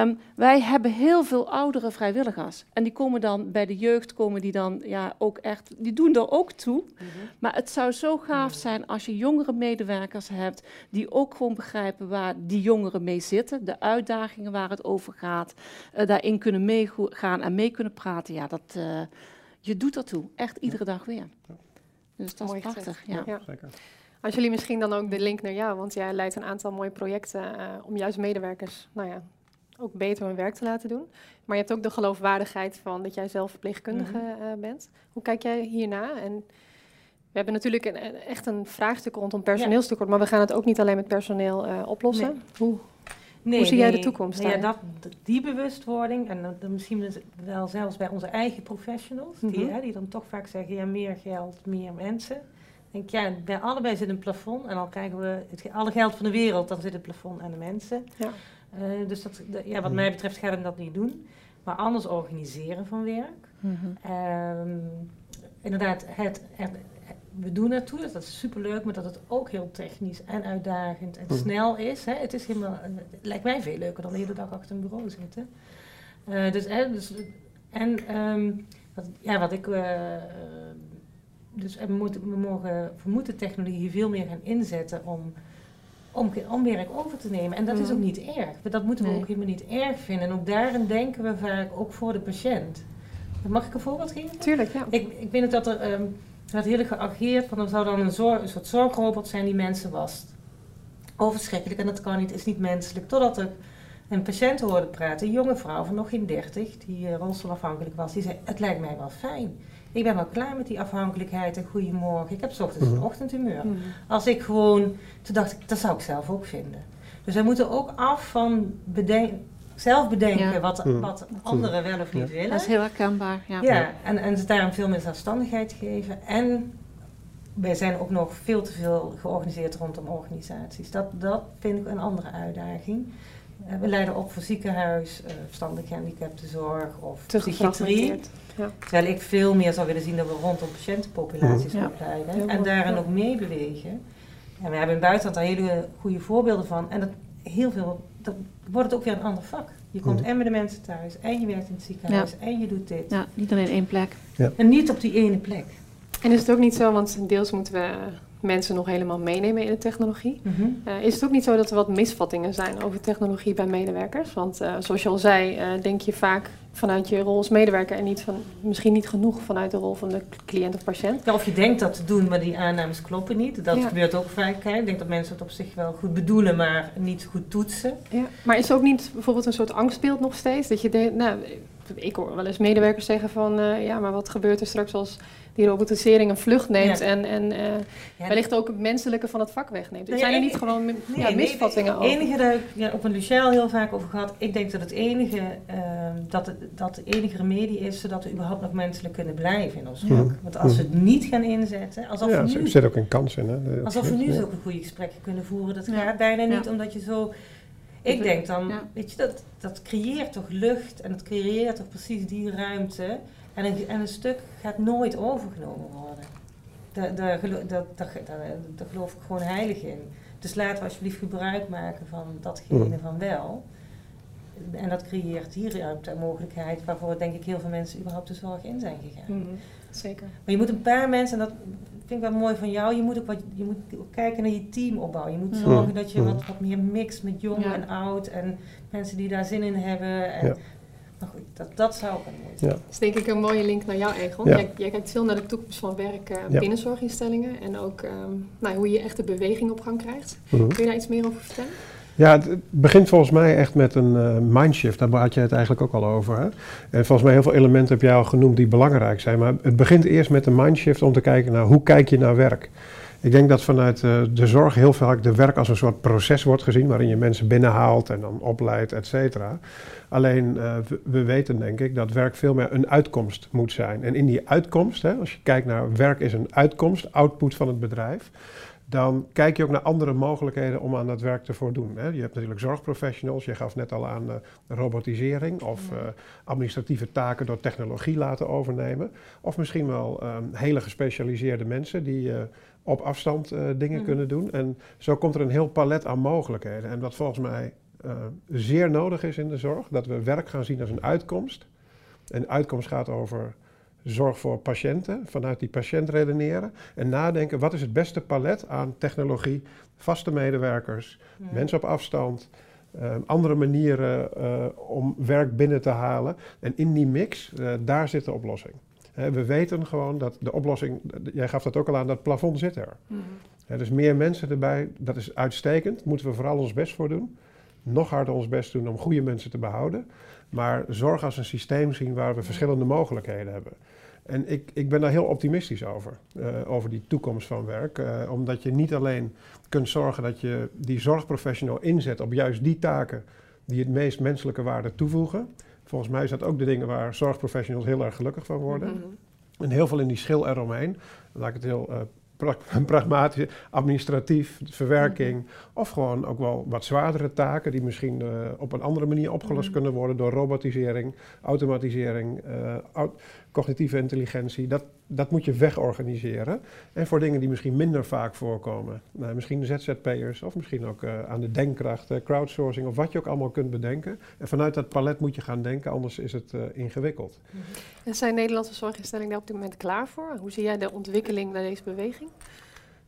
um, wij hebben heel veel oudere vrijwilligers. En die komen dan bij de jeugd, komen die dan ja, ook echt, die doen er ook toe. Mm -hmm. Maar het zou zo gaaf zijn als je jongere medewerkers hebt, die ook gewoon begrijpen waar die jongeren mee zitten, de uitdagingen waar het over gaat, uh, daarin kunnen meegaan en mee kunnen praten. Ja, dat. Uh, je doet dat toe, echt iedere dag weer. Ja. Dus dat Mooi is prachtig. Ja. ja. Zeker. Als jullie misschien dan ook de link naar jou, want jij leidt een aantal mooie projecten uh, om juist medewerkers, nou ja, ook beter hun werk te laten doen. Maar je hebt ook de geloofwaardigheid van dat jij zelf verpleegkundige mm -hmm. uh, bent. Hoe kijk jij hierna? En we hebben natuurlijk een, echt een vraagstuk rondom personeelstekort, ja. maar we gaan het ook niet alleen met personeel uh, oplossen. Nee. Hoe, Nee, Hoe zie jij de toekomst? Nou ja, dat, die bewustwording, en dan misschien wel zelfs bij onze eigen professionals, mm -hmm. die, hè, die dan toch vaak zeggen: ja, meer geld, meer mensen. denk ja, bij allebei zit een plafond en al krijgen we het, alle geld van de wereld, dan zit het plafond en de mensen. Ja. Eh, dus dat, ja, wat mij betreft gaat hem dat niet doen. Maar anders organiseren van werk. Mhm. Ehm, inderdaad, het, het, we doen naartoe, dat is superleuk, maar dat het ook heel technisch en uitdagend en Mhm. snel is. Hè. Het, is helemaal, het lijkt mij veel leuker dan de hele dag achter een bureau zitten. Eh, dus, hè, dus, en ehm, wat, ja, wat ik. eh, dus we, moeten, we, mogen, we moeten technologie veel meer gaan inzetten om, om, om werk over te nemen. En dat is Mhm. ook niet erg. Dat moeten we Nee. ook helemaal niet erg vinden. En ook daarin denken we vaak ook voor de patiënt. Mag ik een voorbeeld geven? Tuurlijk, ja. Ik, ik weet dat er werd heel erg geageerd van er zou dan een, zorg, een soort zorgrobot zijn die mensen wast. Oh, verschrikkelijk en dat kan niet, is niet menselijk. Totdat er een patiënt hoorde praten, een jonge vrouw van nog geen 30, die uh, rolstoelafhankelijk was, die zei: Het lijkt mij wel fijn. Ik ben wel klaar met die afhankelijkheid en goedemorgen. Ik heb 's ochtends een Mhm. ochtendhumeur. Mhm. Als ik gewoon, toen dacht ik, dat zou ik zelf ook vinden. Dus wij moeten ook af van beden- zelf bedenken Ja. wat, Mhm. wat anderen wel of niet Ja. willen. Dat is heel herkenbaar. Ja. Ja, en, en ze daarom veel meer zelfstandigheid geven. En wij zijn ook nog veel te veel georganiseerd rondom organisaties. Dat, dat vind ik een andere uitdaging. Eh, we leiden op voor ziekenhuis, eh verstandelijk gehandicaptenzorg of Te psychiatrie. Ja. Terwijl ik veel meer zou willen zien dat we rondom patiëntenpopulaties Mhm. Ja. opleiden. En daarin ook meebewegen. En we hebben in het buitenland daar hele goede voorbeelden van. En dat heel veel, dat wordt het ook weer een ander vak. Je komt Mhm. en met de mensen thuis, en je werkt in het ziekenhuis, en je doet dit. Ja, niet alleen één plek. En niet op die ene plek. En is het ook niet zo, want deels moeten we mensen nog helemaal meenemen in de technologie. Eh, is het ook niet zo dat er wat misvattingen zijn over technologie bij medewerkers? Want eh, zoals je al zei, eh, denk je vaak vanuit je rol als medewerker en niet van, misschien niet genoeg vanuit de rol van de cliënt of patiënt. Ja, of je denkt dat te doen, maar die aannames kloppen niet. Dat Ja. gebeurt ook vaak. Hè. Ik denk dat mensen het op zich wel goed bedoelen, maar niet goed toetsen. Ja. Maar is er ook niet bijvoorbeeld een soort angstbeeld nog steeds? Dat je denkt, nou, ik hoor wel eens medewerkers zeggen van, eh, ja, maar wat gebeurt er straks als die robotisering een vlucht neemt Ja. en, en eh, Ja, wellicht ook het menselijke van het vak wegneemt? Nee, zijn er ik- niet gewoon Nee, ja, nee, misvattingen Het over? enige dat ik ja, op een Luciel heel vaak over gehad. Ik denk dat het enige, ehm, dat, het, dat de enige remedie is zodat we überhaupt nog menselijk kunnen blijven in ons vak. Ja. Want als we het niet gaan inzetten, alsof ja, we er nu, zit ook een kans in. Hè? Alsof we nu ja. zulke goede gesprekken kunnen voeren, dat Ja. gaat bijna niet Ja. omdat je zo. Ik denk dan, Ja. weet je, dat, dat creëert toch lucht en dat creëert toch precies die ruimte. En een, en een stuk gaat nooit overgenomen worden. Daar, daar, gelo- dat, dat, daar, daar geloof ik gewoon heilig in. Dus laten we alsjeblieft gebruik maken van datgene Mm. van wel. En dat creëert die ruimte en mogelijkheid waarvoor denk ik heel veel mensen überhaupt de zorg in zijn gegaan. Mhm, Zeker. Maar je moet een paar mensen, en dat vind ik wel mooi van jou, je moet ook wat, je moet ook kijken naar je team opbouwen. Je moet zorgen dat je wat, wat meer mixt met jong Ja. en oud en mensen die daar zin in hebben. En, Ja. Maar goed, dat, dat zou ik wel mooi zijn. Ja. Dat is denk ik een mooie link naar jou, Egon. Ja. Jij, jij kijkt veel naar de toekomst van werk eh, Ja. binnen zorginstellingen en ook ehm, nou, hoe je echt de beweging op gang krijgt. Mhm. Kun je daar iets meer over vertellen? Ja, het, begint volgens mij echt met een eh, mindshift. Daar had je het eigenlijk ook al over. Hè? En volgens mij heel veel elementen heb jij al genoemd die belangrijk zijn. Maar het begint eerst met een mindshift om te kijken naar hoe kijk je naar werk. Ik denk dat vanuit eh, de zorg heel vaak de werk als een soort proces wordt gezien, waarin je mensen binnenhaalt en dan opleidt, et cetera. Alleen eh, we weten denk ik dat werk veel meer een uitkomst moet zijn. En in die uitkomst, hè, als je kijkt naar werk is een uitkomst, output van het bedrijf, dan kijk je ook naar andere mogelijkheden om aan dat werk te voldoen. Hè. Je hebt natuurlijk zorgprofessionals, je gaf net al aan eh, robotisering of eh, administratieve taken door technologie laten overnemen. Of misschien wel eh, hele gespecialiseerde mensen die eh, op afstand dingen kunnen doen. En zo komt er een heel palet aan mogelijkheden. En wat volgens mij zeer nodig is in de zorg, dat we werk gaan zien als een uitkomst. En uitkomst gaat over zorg voor patiënten, vanuit die patiënt redeneren. En nadenken, wat is het beste palet aan technologie, vaste medewerkers, Ja. mensen op afstand, eh, andere manieren eh, om werk binnen te halen. En in die mix, eh, daar zit de oplossing. We weten gewoon dat de oplossing, jij gaf dat ook al aan, dat plafond zit er. Hè, dus meer mensen erbij, dat is uitstekend. Moeten we vooral ons best voor doen. Nog harder ons best doen om goede mensen te behouden. Maar zorg als een systeem zien waar we verschillende mogelijkheden hebben. En ik, ik ben daar heel optimistisch over, eh, over die toekomst van werk. eh, omdat je niet alleen kunt zorgen dat je die zorgprofessional inzet op juist die taken die het meest menselijke waarde toevoegen. Volgens mij is dat ook de dingen waar zorgprofessionals heel erg gelukkig van worden. Mhm. En heel veel in die schil eromheen, laat ik het heel eh, pragmatisch, administratief, verwerking. Mhm. Of gewoon ook wel wat zwaardere taken die misschien uh, op een andere manier opgelost mhm. kunnen worden door robotisering, automatisering, uh, cognitieve intelligentie. Dat, dat moet je wegorganiseren. En voor dingen die misschien minder vaak voorkomen. Nou, misschien ZZP'ers of misschien ook uh, aan de denkkracht, crowdsourcing of wat je ook allemaal kunt bedenken. En vanuit dat palet moet je gaan denken, anders is het ingewikkeld. Mhm. En zijn Nederlandse zorginstellingen daar op dit moment klaar voor? Hoe zie jij de ontwikkeling naar deze beweging?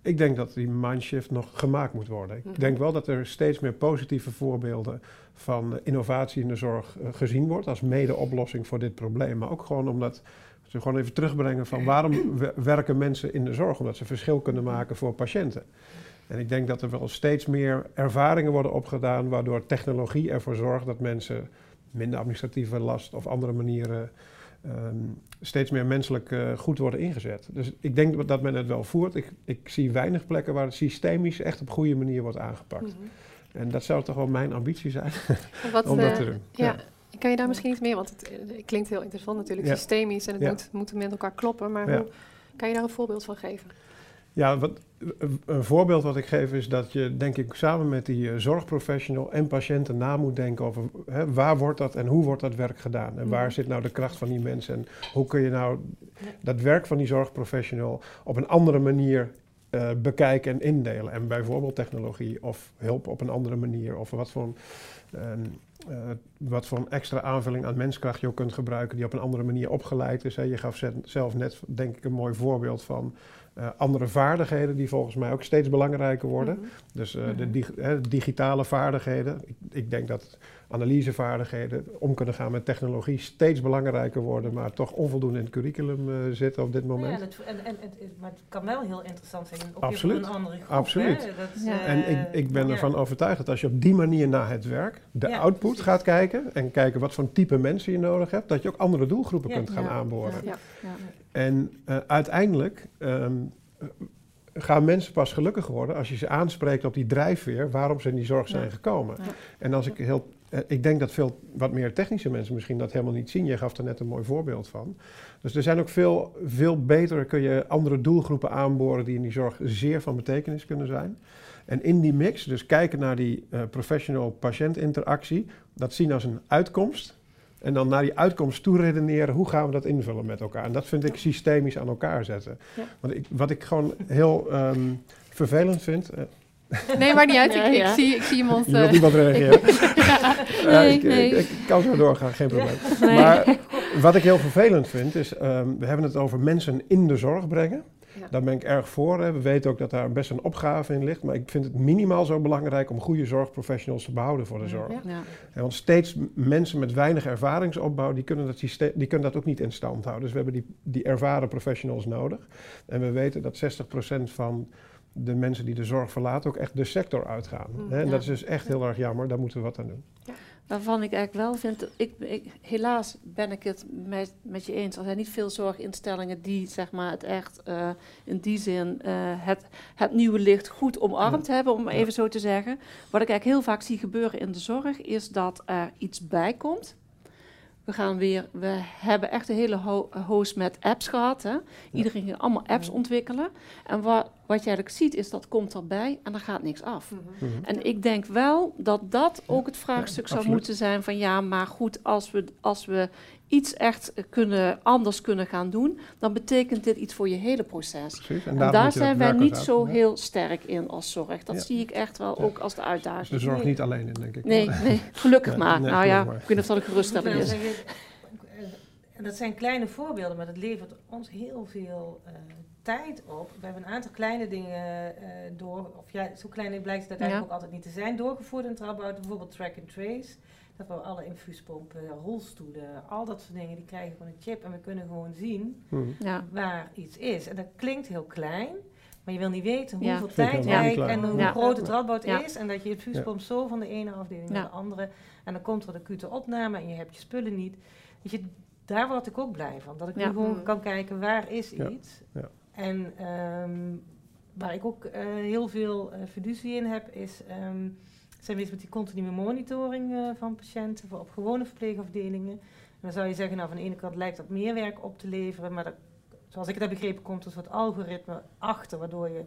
Ik denk dat die mindshift nog gemaakt moet worden. Ik mhm. denk wel dat er steeds meer positieve voorbeelden van innovatie in de zorg gezien wordt als mede-oplossing voor dit probleem. Maar ook gewoon omdat ze gewoon even terugbrengen van waarom werken mensen in de zorg? Omdat ze verschil kunnen maken voor patiënten. En ik denk dat er wel steeds meer ervaringen worden opgedaan waardoor technologie ervoor zorgt dat mensen minder administratieve last of andere manieren um, steeds meer menselijk uh, goed worden ingezet. Dus ik denk dat men het wel voert. Ik, ik zie weinig plekken waar het systemisch echt op goede manier wordt aangepakt. Mhm. En dat zou toch wel mijn ambitie zijn Wat, om dat te doen. Ja. ja. Kan je daar misschien iets meer, want het, het klinkt heel interessant natuurlijk, systemisch en het moet, moet met elkaar kloppen. Maar hoe, kan je daar een voorbeeld van geven? Ja, wat, een voorbeeld wat ik geef is dat je, denk ik, samen met die uh, zorgprofessional en patiënten na moet denken over hè, waar wordt dat en hoe wordt dat werk gedaan? En waar mhm. zit nou de kracht van die mensen? En hoe kun je nou dat werk van die zorgprofessional op een andere manier uh, bekijken en indelen? En bijvoorbeeld technologie of hulp op een andere manier of wat voor. Uh, wat voor extra aanvulling aan menskracht je ook kunt gebruiken, die op een andere manier opgeleid is. Hè. Je gaf zelf net, denk ik, een mooi voorbeeld van uh, andere vaardigheden die volgens mij ook steeds belangrijker worden. Mhm. Dus uh, de dig digitale vaardigheden. Ik, ik, denk dat analysevaardigheden, om kunnen gaan met technologie, steeds belangrijker worden, maar toch onvoldoende in het curriculum uh, zitten op dit moment. Ja, en, en, en, maar het kan wel heel interessant zijn, ook Absoluut. een andere groep. Absoluut. Dat, ja. En ik, ik ben ervan overtuigd dat als je op die manier naar het werk, de output gaat kijken en kijken wat voor type mensen je nodig hebt, dat je ook andere doelgroepen kunt gaan aanboren. En uh, uiteindelijk um, gaan mensen pas gelukkig worden als je ze aanspreekt op die drijfveer waarom ze in die zorg zijn gekomen. En als ik heel, ik denk dat veel wat meer technische mensen misschien dat helemaal niet zien. Je gaf er net een mooi voorbeeld van. Dus er zijn ook veel, veel beter, kun je andere doelgroepen aanboren die in die zorg zeer van betekenis kunnen zijn. En in die mix, dus kijken naar die uh, professional-patiënt interactie, dat zien als een uitkomst en dan naar die uitkomst toe redeneren, hoe gaan we dat invullen met elkaar? En dat vind ik systemisch aan elkaar zetten. Want ik, wat ik gewoon heel um, vervelend vind. Uh, Nee, maar niet uit. Ik, ik, zie, ik zie iemand... Je wilt uh, niemand reageren. nee, nee. Ik, ik, kan zo doorgaan, geen probleem. Nee. Maar wat ik heel vervelend vind, is... Um, we hebben het over mensen in de zorg brengen. Daar ben ik erg voor. Hè. We weten ook dat daar best een opgave in ligt. Maar ik vind het minimaal zo belangrijk om goede zorgprofessionals te behouden voor de zorg. Ja. want steeds mensen met weinig ervaringsopbouw, die kunnen, dat die kunnen dat ook niet in stand houden. Dus we hebben die, die ervaren professionals nodig. En we weten dat 60% van de mensen die de zorg verlaten ook echt de sector uitgaan. Mm, hè. En dat is dus echt heel erg jammer. Daar moeten we wat aan doen. Ja. Waarvan ik eigenlijk wel vind, ik, ik, helaas ben ik het met, met je eens. Er zijn niet veel zorginstellingen die zeg maar, het echt uh, in die zin uh, het, het nieuwe licht goed omarmd hebben, om even zo te zeggen. Wat ik eigenlijk heel vaak zie gebeuren in de zorg, is dat er iets bij komt we, gaan weer, we hebben echt een hele ho host met apps gehad. Hè? Iedereen ging allemaal apps ontwikkelen. En wat, wat je eigenlijk ziet is dat komt erbij en er gaat niks af. Mhm. Mhm. En ik denk wel dat dat ook het vraagstuk zou moeten zijn van ja, maar goed, als we, als we iets echt kunnen, anders kunnen gaan doen, dan betekent dit iets voor je hele proces. En, daar zijn wij niet zo heel sterk in als zorg. Dat zie ik echt wel ook als de uitdaging. Dus de zorg niet alleen in, denk ik. Nee, nee gelukkig maar. nou ja, ik weet niet of dat een geruststelling is. En dat zijn kleine voorbeelden, maar dat levert ons heel veel uh, tijd op. We hebben een aantal kleine dingen uh, door, of ja, zo klein blijkt het uiteindelijk ook altijd niet te zijn, doorgevoerd in Trabant. Bijvoorbeeld track and trace. Dat we alle infuuspompen, rolstoelen, al dat soort dingen, die krijgen gewoon een chip en we kunnen gewoon zien hmm. ja. waar iets is. En dat klinkt heel klein, maar je wil niet weten hoeveel tijd hij en hoe groot het radboud is. En dat je infuuspomp zo van de ene afdeling naar de andere. En dan komt er de acute opname en je hebt je spullen niet. Dus je, daar word ik ook blij van. Dat ik nu gewoon hmm. kan kijken waar is iets. En um, waar ik ook uh, heel veel uh, fiducie in heb, is um, zijn bezig met die continue monitoring uh, van patiënten voor op gewone verpleegafdelingen. En dan zou je zeggen, nou van de ene kant lijkt dat meer werk op te leveren, maar dat zoals ik het heb begrepen, komt er een soort algoritme achter, waardoor je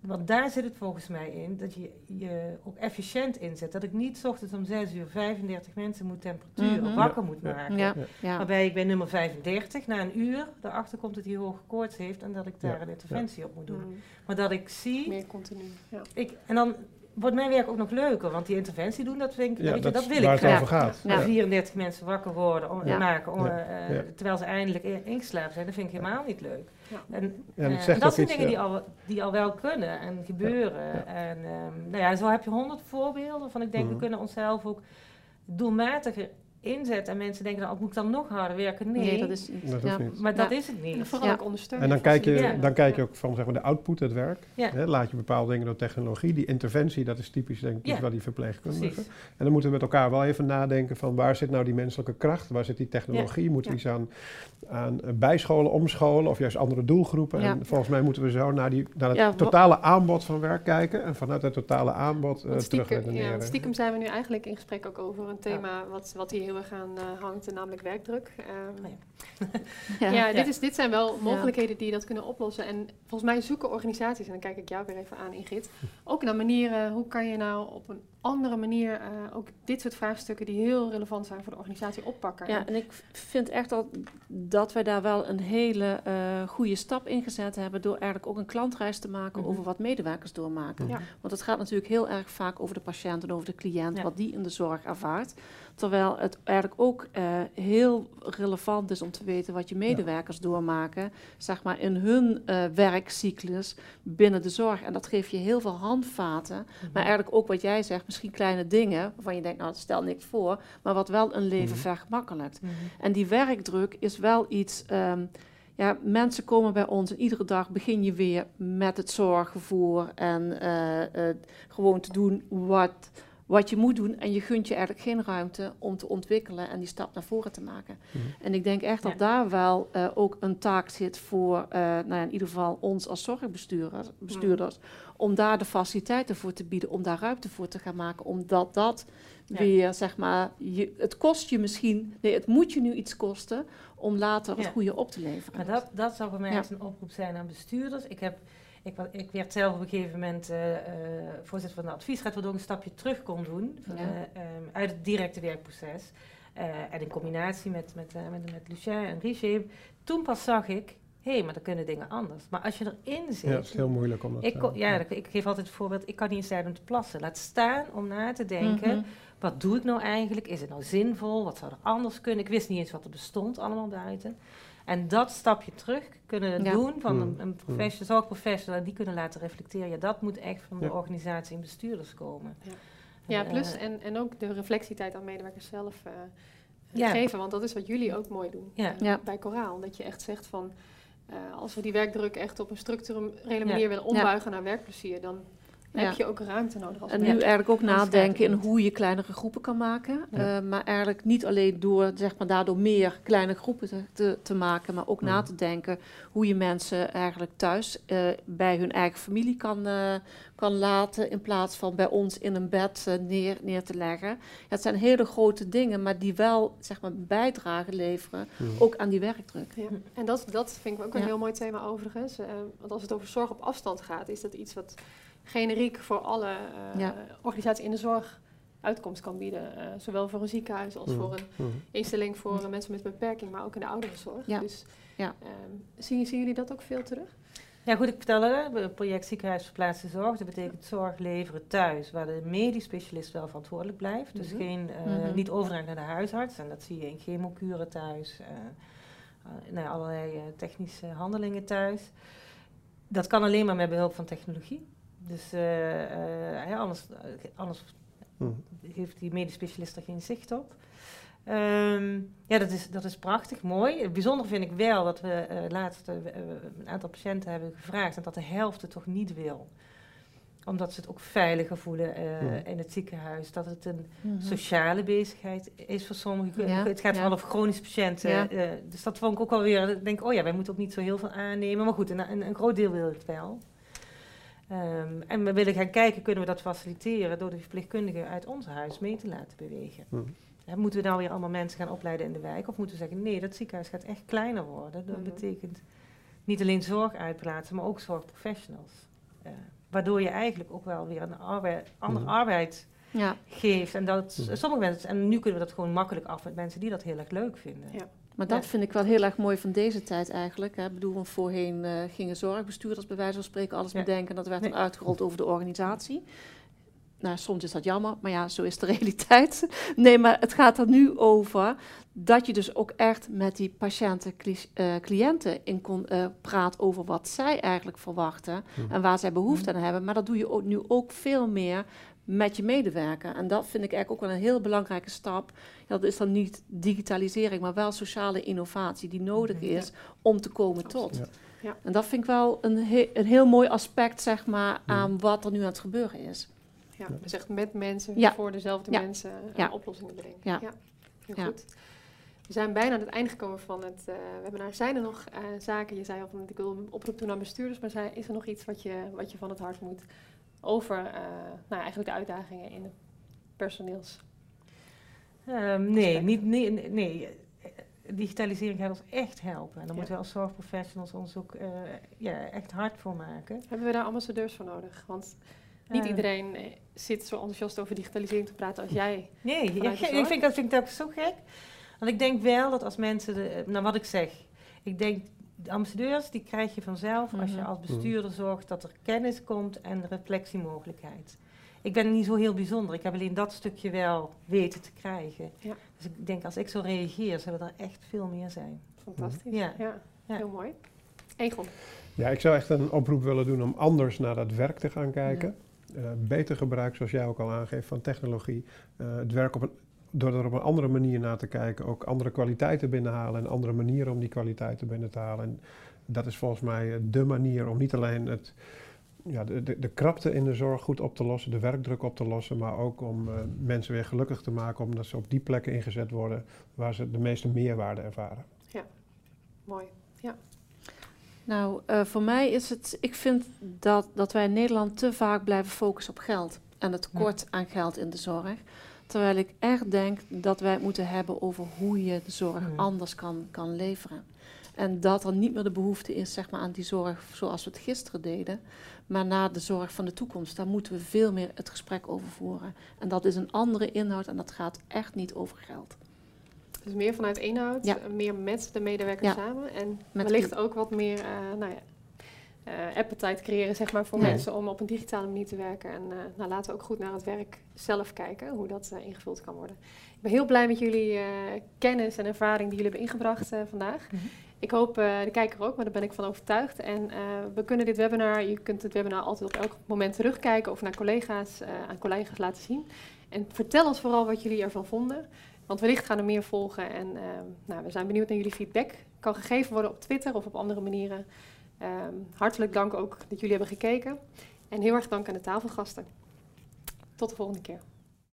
want daar zit het volgens mij in, dat je je ook efficiënt inzet. Dat ik niet ochtends om 6 uur 35 mensen moet temperatuur Mhm. wakker moet maken. Ja, ja. Waarbij ik bij nummer 35 na een uur erachter komt dat hij hoge koorts heeft en dat ik daar Ja, een interventie op moet doen. Mm, Maar dat ik zie, meer continu. Ja. ik, en dan wordt mijn werk ook nog leuker, want die interventie doen, dat, vind ik, Ja, weet je, dat wil waar ik het graag. over gaat. Ja. Dat 34 mensen wakker worden, om, Ja. maken, om, Ja. eh, Ja. terwijl ze eindelijk in- ingeslapen zijn. Dat vind ik helemaal niet leuk. Ja. En, Ja, en het eh, en dat zijn iets, dingen ja. die, al, die al wel kunnen en gebeuren. Ja. En ehm, nou ja, zo heb je honderd voorbeelden van ik denk, Mhm. we kunnen onszelf ook doelmatiger inzetten. En mensen denken dan, oh, moet ik dan nog harder werken? Nee, Nee, dat is Dat ja. niet. maar dat is het niet. vooral Ja. ook ondersteunen. En dan kijk, je, Ja. dan kijk je ook van zeg maar, de output, het werk. Ja. Hè, laat je bepaalde dingen door technologie. Die interventie, dat is typisch denk ik Ja. iets waar die verpleegkundigen. Precies. En dan moeten we met elkaar wel even nadenken van waar zit nou die menselijke kracht? Waar zit die technologie? Moeten we Ja. iets aan, aan eh, bijscholen, omscholen of juist andere doelgroepen? Ja. En volgens mij moeten we zo naar, die, naar het totale aanbod van werk kijken. En vanuit het totale aanbod uh, stiekem, stiekem zijn we nu eigenlijk in gesprek ook over een thema wat, wat hier heel erg aan eh, hangt, namelijk werkdruk. Ehm, Oh ja, Ja. Dit, is, dit zijn wel mogelijkheden die dat kunnen oplossen. En volgens mij zoeken organisaties, en dan kijk ik jou weer even aan Ingrid, ook naar manieren, hoe kan je nou op een andere manier eh, ook dit soort vraagstukken die heel relevant zijn voor de organisatie oppakken. Ja, en ik vind echt dat, dat wij daar wel een hele eh goede stap in gezet hebben door eigenlijk ook een klantreis te maken Mhm. over wat medewerkers doormaken. Ja. Want het gaat natuurlijk heel erg vaak over de patiënt en over de cliënt, Ja. wat die in de zorg ervaart. Terwijl het eigenlijk ook eh, heel relevant is om te weten wat je medewerkers doormaken, zeg maar in hun eh, werkcyclus binnen de zorg. En dat geeft je heel veel handvaten, Mhm. maar eigenlijk ook wat jij zegt, misschien kleine dingen waarvan je denkt, nou, stel niks voor, maar wat wel een leven Mhm. vergemakkelijkt. Mhm. En die werkdruk is wel iets. ehm, ja, mensen komen bij ons en iedere dag begin je weer met het zorgen voor en eh, eh, gewoon te doen wat, wat je moet doen. En je gunt je eigenlijk geen ruimte om te ontwikkelen en die stap naar voren te maken. Mhm. En ik denk echt dat Ja. daar wel eh, ook een taak zit voor, eh, nou ja, in ieder geval ons als zorgbestuurders, bestuurders, om daar de faciliteiten voor te bieden, om daar ruimte voor te gaan maken, omdat dat Ja. weer, zeg maar, je, het kost je misschien, nee, het moet je nu iets kosten om later het goede op te leveren. Maar dat, dat zou voor mij Ja. echt een oproep zijn aan bestuurders. Ik, heb, ik, ik werd zelf op een gegeven moment eh, eh, voorzitter van de adviesraad, waardoor ik een stapje terug kon doen van, Ja. eh, ehm, uit het directe werkproces. Eh, en in combinatie met, met, eh, met, met Lucien en Richer. Toen pas zag ik, hé, hey, maar dan kunnen dingen anders. Maar als je erin zit... Ja, het is heel moeilijk om dat ik, ja, ik- ik geef altijd het voorbeeld, ik kan niet eens tijd om te plassen. Laat staan om na te denken, Mhm. wat doe ik nou eigenlijk? Is het nou zinvol? Wat zou er anders kunnen? Ik wist niet eens wat er bestond allemaal buiten. En dat stapje terug kunnen Ja. doen van een, Mm. een professional, zorgprofessional, en die kunnen laten reflecteren. Ja, dat moet echt van de organisatie en bestuurders komen. Ja, En, plus eh, en, en ook de reflectietijd aan medewerkers zelf eh, Ja. geven. Want dat is wat jullie ook mooi doen Ja. eh, Ja. bij Koraal. Dat je echt zegt van, eh, als we die werkdruk echt op een structurele manier Ja. willen ombuigen naar werkplezier, dan Ja. heb je ook ruimte nodig als En nu eigenlijk ook nadenken in hoe je kleinere groepen kan maken. Ja. Eh, maar eigenlijk niet alleen door, zeg maar, daardoor meer kleine groepen te, te, te maken, maar ook na Mhm. te denken hoe je mensen eigenlijk thuis eh, bij hun eigen familie kan, eh, kan laten, in plaats van bij ons in een bed neer, neer te leggen. Ja, het zijn hele grote dingen, maar die wel zeg maar, bijdrage leveren, Mhm. ook aan die werkdruk. Ja. En dat, dat vind ik ook een Ja. heel mooi thema overigens. Eh, want als het over zorg op afstand gaat, is dat iets wat generiek voor alle eh, Ja. organisaties in de zorg uitkomst kan bieden. Eh, zowel voor een ziekenhuis als Mhm. voor een Mhm. instelling voor eh, mensen met beperking, maar ook in de ouderenzorg. Ja. Dus Ja. ehm, zien, zien jullie dat ook veel terug? Ja, goed, ik vertel het. Het project Ziekenhuis Verplaatste Zorg. Dat betekent zorg leveren thuis, waar de medisch specialist wel verantwoordelijk blijft. Dus Mhm. geen, eh, Mhm. niet overdracht naar de huisarts. En dat zie je in chemokuren thuis. eh, eh, nou ja, allerlei technische handelingen thuis. Dat kan alleen maar met behulp van technologie. Dus eh, eh, ja, anders, eh, anders Mhm. heeft die medisch specialist er geen zicht op. Ehm, ja, dat is, dat is prachtig, mooi. Bijzonder vind ik wel dat we eh laatst een aantal patiënten hebben gevraagd en dat de helft het toch niet wil. Omdat ze het ook veiliger voelen eh, Hmm. in het ziekenhuis. Dat het een Mhm. sociale bezigheid is voor sommigen. Ja, Het gaat ja. vooral over chronische patiënten. Ja. eh, dus dat vond ik ook wel weer. Ik denk, oh ja, wij moeten ook niet zo heel veel aannemen. Maar goed, een, een, een groot deel wil het wel. Ehm, en we willen gaan kijken, kunnen we dat faciliteren door de verpleegkundigen uit ons huis mee te laten bewegen. Mhm. moeten we nou weer allemaal mensen gaan opleiden in de wijk? Of moeten we zeggen, nee, dat ziekenhuis gaat echt kleiner worden. Dat Mhm. betekent niet alleen zorg uitplaatsen, maar ook zorgprofessionals. Eh, waardoor je eigenlijk ook wel weer een arbeid, andere Mhm. arbeid Ja, geeft. En dat Mhm. sommige mensen, en nu kunnen we dat gewoon makkelijk af met mensen die dat heel erg leuk vinden. Ja. Maar dat Ja. vind ik wel heel erg mooi van deze tijd eigenlijk. Hè. Ik bedoel, voorheen eh, gingen zorgbestuurders bij wijze van spreken alles Ja. bedenken. Dat werd Nee. dan uitgerold over de organisatie. Nou, soms is dat jammer, maar ja, zo is de realiteit. Nee, maar het gaat er nu over dat je dus ook echt met die patiënten, eh, cliënten in kon, eh, praat over wat zij eigenlijk verwachten Mhm. en waar zij behoefte aan hebben. Maar dat doe je ook, nu ook veel meer met je medewerker. En dat vind ik eigenlijk ook wel een heel belangrijke stap. Dat is dan niet digitalisering, maar wel sociale innovatie die nodig is om te komen tot. Ja. En dat vind ik wel een, he- een heel mooi aspect, zeg maar, aan wat er nu aan het gebeuren is. Ja, dus echt met mensen, Ja. voor dezelfde Ja. mensen eh, Ja. oplossingen bedenken. Ja. heel Ja. goed. We zijn bijna aan het einde gekomen van het eh webinar. Zijn er nog eh, zaken, je zei al van ik wil een oproep doen aan bestuurders, maar zei, is er nog iets wat je, wat je van het hart moet over eh, nou, eigenlijk de uitdagingen in het personeels? Ehm, nee, niet, nee, nee, Digitalisering gaat ons echt helpen. En daar Ja. moeten we als zorgprofessionals ons ook eh, ja, echt hard voor maken. Hebben we daar ambassadeurs voor nodig? Want niet Eh, iedereen zit zo enthousiast over digitalisering te praten als jij. Nee, ja, ik vind, dat vind ik ook zo gek. Want ik denk wel dat als mensen, de, nou wat ik zeg, ik denk de ambassadeurs die krijg je vanzelf als je Mhm. als bestuurder zorgt dat er kennis komt en reflectiemogelijkheid. Ik ben niet zo heel bijzonder. Ik heb alleen dat stukje wel weten te krijgen. Ja. Dus ik denk als ik zo reageer, zullen er echt veel meer zijn. Fantastisch. Ja. Ja, Ja. heel mooi. Egon. Ja, ik zou echt een oproep willen doen om anders naar dat werk te gaan kijken. Eh, beter gebruik, zoals jij ook al aangeeft, van technologie. Eh, het werk op een, door er op een andere manier naar te kijken, ook andere kwaliteiten binnenhalen en andere manieren om die kwaliteiten binnen te halen. En dat is volgens mij eh, de manier om niet alleen het, ja, de, de, de krapte in de zorg goed op te lossen, de werkdruk op te lossen, maar ook om eh, mensen weer gelukkig te maken, omdat ze op die plekken ingezet worden waar ze de meeste meerwaarde ervaren. Mooi. Nou, eh, voor mij is het, ik vind dat, dat wij in Nederland te vaak blijven focussen op geld en het tekort aan geld in de zorg. Terwijl ik echt denk dat wij het moeten hebben over hoe je de zorg anders kan, kan leveren. En dat er niet meer de behoefte is zeg maar, aan die zorg zoals we het gisteren deden, maar naar de zorg van de toekomst. Daar moeten we veel meer het gesprek over voeren. En dat is een andere inhoud en dat gaat echt niet over geld. Dus meer vanuit inhoud, Ja. eh, meer met de medewerkers Ja. samen. En Met wellicht ook wat meer uh, nou ja, uh, appetite creëren zeg maar, voor mensen om op een digitale manier te werken. En uh, nou, laten we ook goed naar het werk zelf kijken, hoe dat uh, ingevuld kan worden. Ik ben heel blij met jullie kennis en ervaring die jullie hebben ingebracht vandaag. Mhm. Ik hoop de kijker ook, maar daar ben ik van overtuigd. En we kunnen dit webinar, je kunt het webinar altijd op elk moment terugkijken of naar collega's, aan collega's laten zien. En vertel ons vooral wat jullie ervan vonden. Want wellicht gaan er meer volgen en uh, nou, we zijn benieuwd naar jullie feedback. Kan gegeven worden op Twitter of op andere manieren. Um, hartelijk dank ook dat jullie hebben gekeken. En heel erg dank aan de tafelgasten. Tot de volgende keer.